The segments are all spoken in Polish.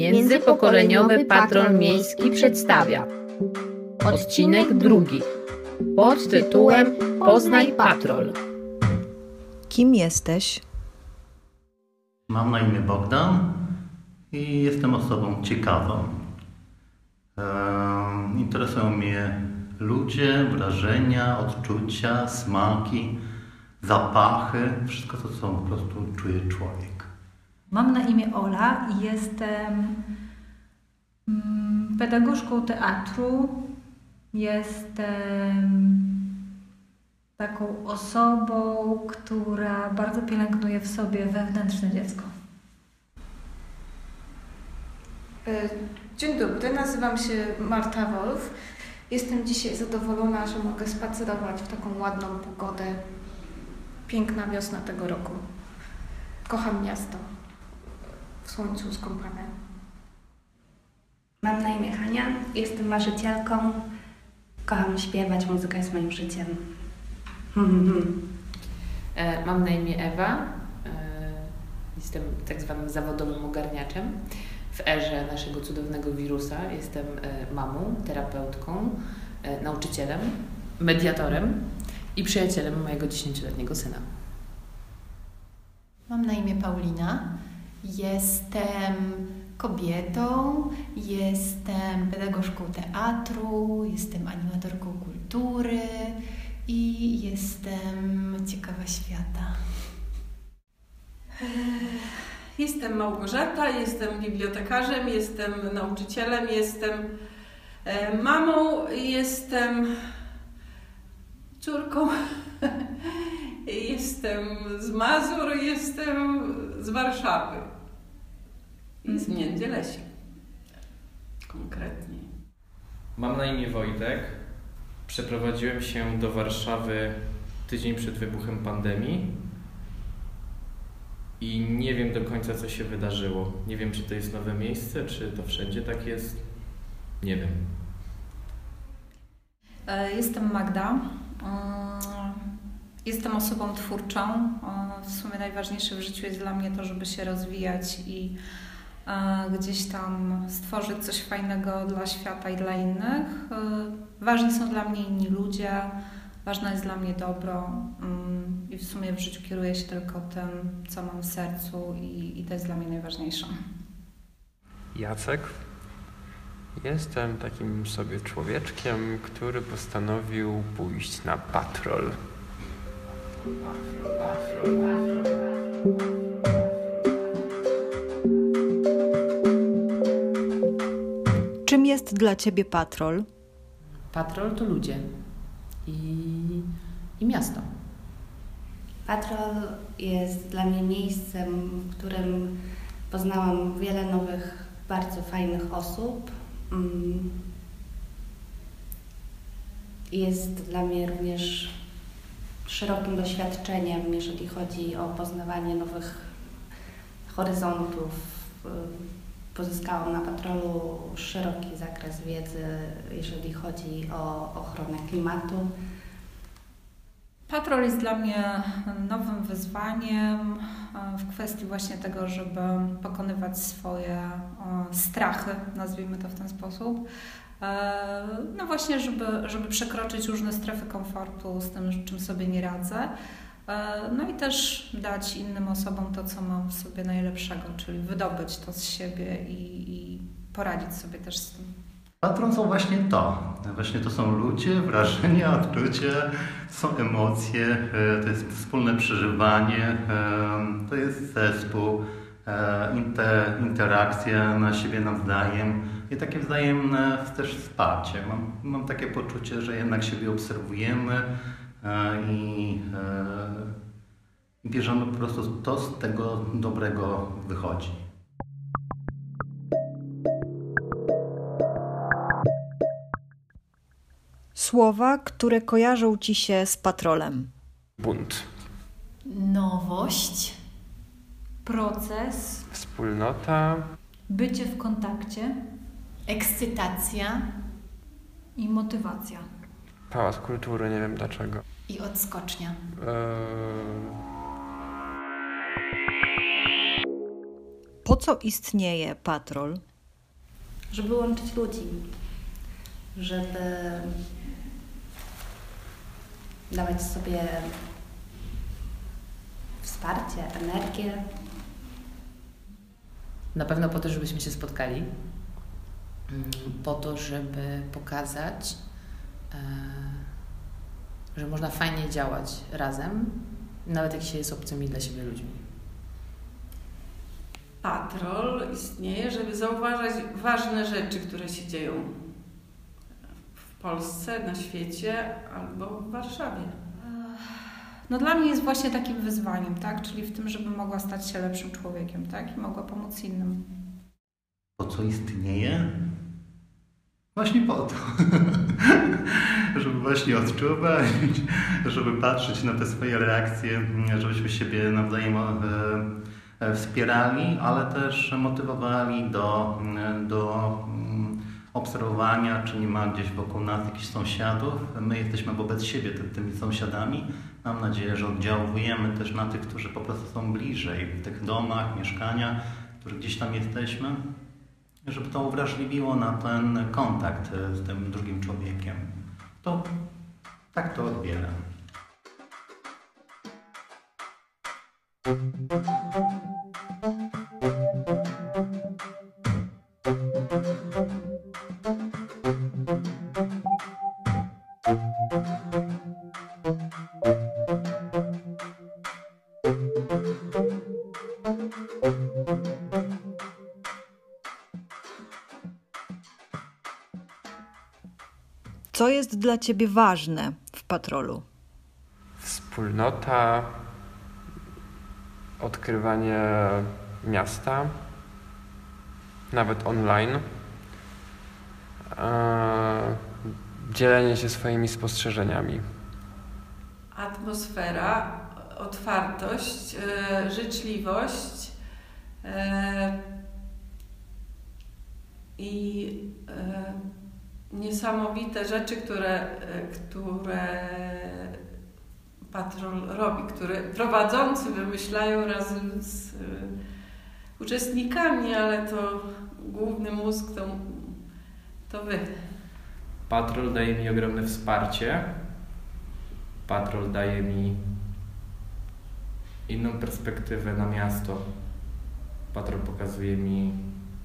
Międzypokoleniowy Patrol Miejski przedstawia odcinek drugi pod tytułem Poznaj Patrol. Kim jesteś? Mam na imię Bogdan i jestem osobą ciekawą. Interesują mnie ludzie, wrażenia, odczucia, smaki, zapachy, wszystko to, co po prostu czuje człowiek. Mam na imię Ola i jestem mm, pedagogzką teatru. Jestem taką osobą, która bardzo pielęgnuje w sobie wewnętrzne dziecko. E, Dzień dobry, nazywam się Marta Wolf. Jestem dzisiaj zadowolona, że mogę spacerować w taką ładną pogodę. Piękna wiosna tego roku. Kocham miasto. W słońcu z kąpane. Mam na imię Hania, jestem marzycielką. Kocham śpiewać, muzyka jest moim życiem. E, Mam na imię Ewa. E, Jestem tak zwanym zawodowym ogarniaczem. W erze naszego cudownego wirusa jestem e, mamą, terapeutką, nauczycielem, mediatorem i przyjacielem mojego 10-letniego syna. Mam na imię Paulina. Jestem kobietą, jestem pedagogzką teatru, jestem animatorką kultury i jestem ciekawa świata. Jestem Małgorzata, jestem bibliotekarzem, jestem nauczycielem, jestem e, mamą, jestem córką, jestem z Mazur, jestem z Warszawy i z Międzylesia. Konkretnie. Mam na imię Wojtek. Przeprowadziłem się do Warszawy tydzień przed wybuchem pandemii i nie wiem do końca, co się wydarzyło. Nie wiem, czy to jest nowe miejsce, czy to wszędzie tak jest. Nie wiem. E, Jestem Magda. Jestem osobą twórczą. W sumie najważniejsze w życiu jest dla mnie to, żeby się rozwijać i e, gdzieś tam stworzyć coś fajnego dla świata i dla innych. E, Ważni są dla mnie inni ludzie, ważne jest dla mnie dobro mm, i w sumie w życiu kieruję się tylko tym, co mam w sercu i, i to jest dla mnie najważniejsze. Jacek. Jestem takim sobie człowieczkiem, który postanowił pójść na patrol. Czym jest dla ciebie patrol? Patrol to ludzie i, i miasto. Patrol jest dla mnie miejscem, w którym poznałam wiele nowych, bardzo fajnych osób. Mm. Jest dla mnie również szerokim doświadczeniem, jeżeli chodzi o poznawanie nowych horyzontów. Pozyskałam na patrolu szeroki zakres wiedzy, jeżeli chodzi o ochronę klimatu. Patrol jest dla mnie nowym wyzwaniem e, w kwestii właśnie tego, żeby pokonywać swoje e, strachy, nazwijmy to w ten sposób. E, No właśnie, żeby, żeby przekroczyć różne strefy komfortu z tym, czym sobie nie radzę. E, No i też dać innym osobom to, co mam w sobie najlepszego, czyli wydobyć to z siebie i, i poradzić sobie też z tym. Patron są właśnie to. Właśnie to są ludzie, wrażenia, odczucia, to są emocje, e, to jest wspólne przeżywanie, to jest zespół, inter, interakcja na siebie nawzajem i takie wzajemne też wsparcie. Mam, mam takie poczucie, że jednak siebie obserwujemy e, i, e, i bierzemy po prostu to z tego dobrego wychodzi. Słowa, które kojarzą ci się z patrolem. Bunt. Nowość, Proces, Wspólnota. bycie w kontakcie ekscytacja i motywacja. Pałac kultury, nie wiem dlaczego. i odskocznia. Eee, Po co istnieje patrol? żeby łączyć ludzi, żeby dawać sobie wsparcie, energię. Na pewno po to, żebyśmy się spotkali, po to, żeby pokazać, e, że można fajnie działać razem, nawet jak się jest obcymi dla siebie ludźmi. Patrol istnieje, żeby zauważać ważne rzeczy, które się dzieją w Polsce, na świecie albo w Warszawie. No dla mnie jest właśnie takim wyzwaniem, tak? Czyli w tym, żeby mogła stać się lepszym człowiekiem, tak? I mogła pomóc innym. Po co istnieje? Właśnie po to. żeby właśnie odczuwać, żeby patrzeć na te swoje reakcje, żebyśmy siebie nawzajem e, wspierali, ale też motywowali do, do mm, obserwowania, czy nie ma gdzieś wokół nas jakichś sąsiadów. My jesteśmy wobec siebie ty, tymi sąsiadami. Mam nadzieję, że oddziałujemy też na tych, którzy po prostu są bliżej, w tych domach, mieszkaniach, w których gdzieś tam jesteśmy, żeby to uwrażliwiło na ten kontakt z tym drugim człowiekiem. To tak to odbieram. Co jest dla ciebie ważne w patrolu? Wspólnota, odkrywanie miasta, nawet online, e, dzielenie się swoimi spostrzeżeniami. Atmosfera, otwartość, e, życzliwość e, i e, niesamowite rzeczy, które, które patrol robi, które prowadzący wymyślają razem z uczestnikami, ale to główny mózg to, to wy. Patrol daje mi ogromne wsparcie. Patrol daje mi inną perspektywę na miasto. Patrol pokazuje mi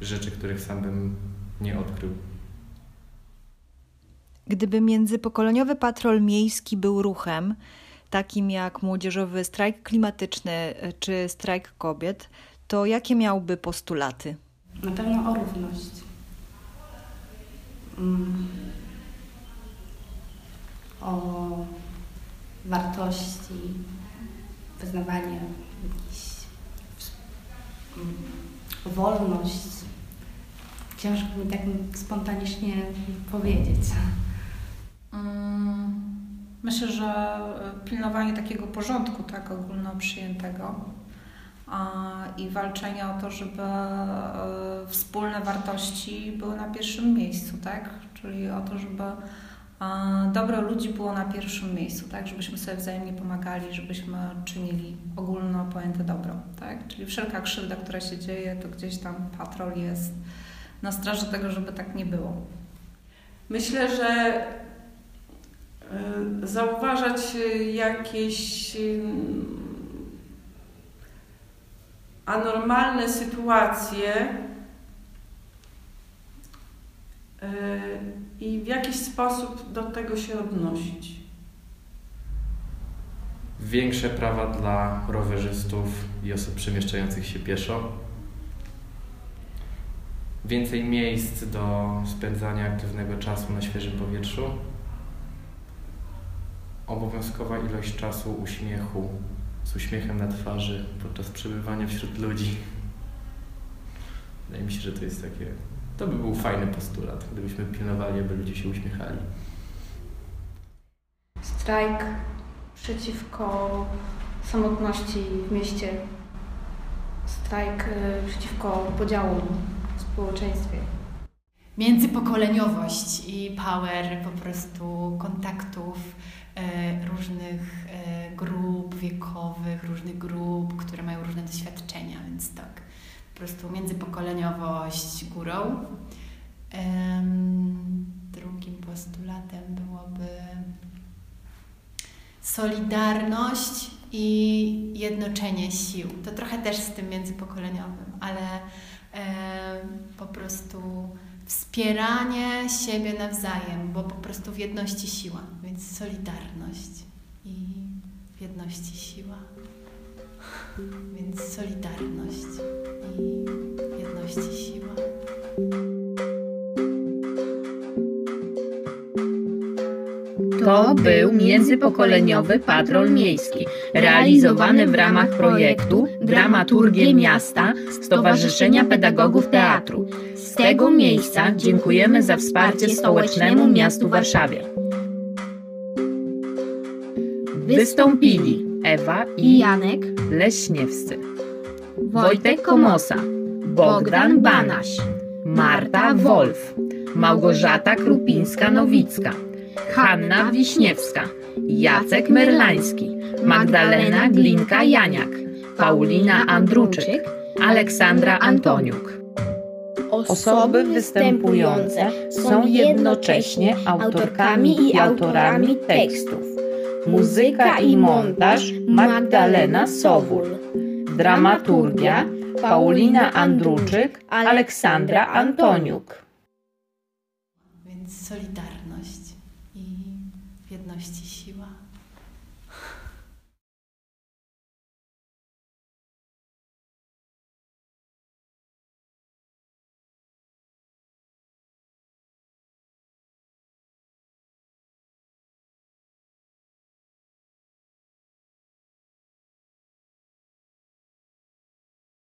rzeczy, których sam bym nie odkrył. Gdyby międzypokoleniowy patrol miejski był ruchem, takim jak młodzieżowy strajk klimatyczny czy strajk kobiet, to jakie miałby postulaty? Na pewno o równość. Mm. O wartości, wyznawanie jakiś, mm, wolność. Ciężko mi tak spontanicznie powiedzieć. Myślę, że pilnowanie takiego porządku, tak ogólnoprzyjętego i walczenie o to, żeby wspólne wartości były na pierwszym miejscu, tak? Czyli o to, żeby dobro ludzi było na pierwszym miejscu, tak? Żebyśmy sobie wzajemnie pomagali, żebyśmy czynili ogólno pojęte dobro, tak? Czyli wszelka krzywda, która się dzieje, to gdzieś tam patrol jest na straży tego, żeby tak nie było. Myślę, że zauważać jakieś anormalne sytuacje i w jakiś sposób do tego się odnosić. Większe prawa dla rowerzystów i osób przemieszczających się pieszo. Więcej miejsc do spędzania aktywnego czasu na świeżym powietrzu obowiązkowa ilość czasu uśmiechu, z uśmiechem na twarzy podczas przebywania wśród ludzi. Wydaje mi się, że to jest takie. To by był fajny postulat, gdybyśmy pilnowali, aby ludzie się uśmiechali. Strajk przeciwko samotności w mieście. Strajk y, przeciwko podziałom w społeczeństwie. Międzypokoleniowość i power po prostu kontaktów różnych e, grup wiekowych, różnych grup, które mają różne doświadczenia, więc tak, po prostu międzypokoleniowość górą Drugim postulatem byłoby solidarność i jednoczenie sił. To trochę też z tym międzypokoleniowym, ale po prostu wspieranie siebie nawzajem, bo po prostu w jedności siła, więc solidarność i w jedności siła. Więc solidarność i w jedności siła. To był międzypokoleniowy patrol miejski, realizowany w ramach projektu Dramaturgie Miasta Stowarzyszenia Pedagogów Teatru. Z tego miejsca dziękujemy za wsparcie Stołecznemu Miastu Warszawie. Wystąpili Ewa i Janek Leśniewscy, Wojtek Komosa, Bogdan Banaś, Marta Wolf, Małgorzata Krupińska-Nowicka, Hanna Wiśniewska, Jacek Merlański, Magdalena Glinka-Janiak, Paulina Andruczyk, Aleksandra Antoniuk. Osoby występujące są jednocześnie autorkami i autorami tekstów. Muzyka i montaż Magdalena Sowul. Dramaturgia Paulina Andruczyk, Aleksandra Antoniuk. Więc solidarność i w jedności siła.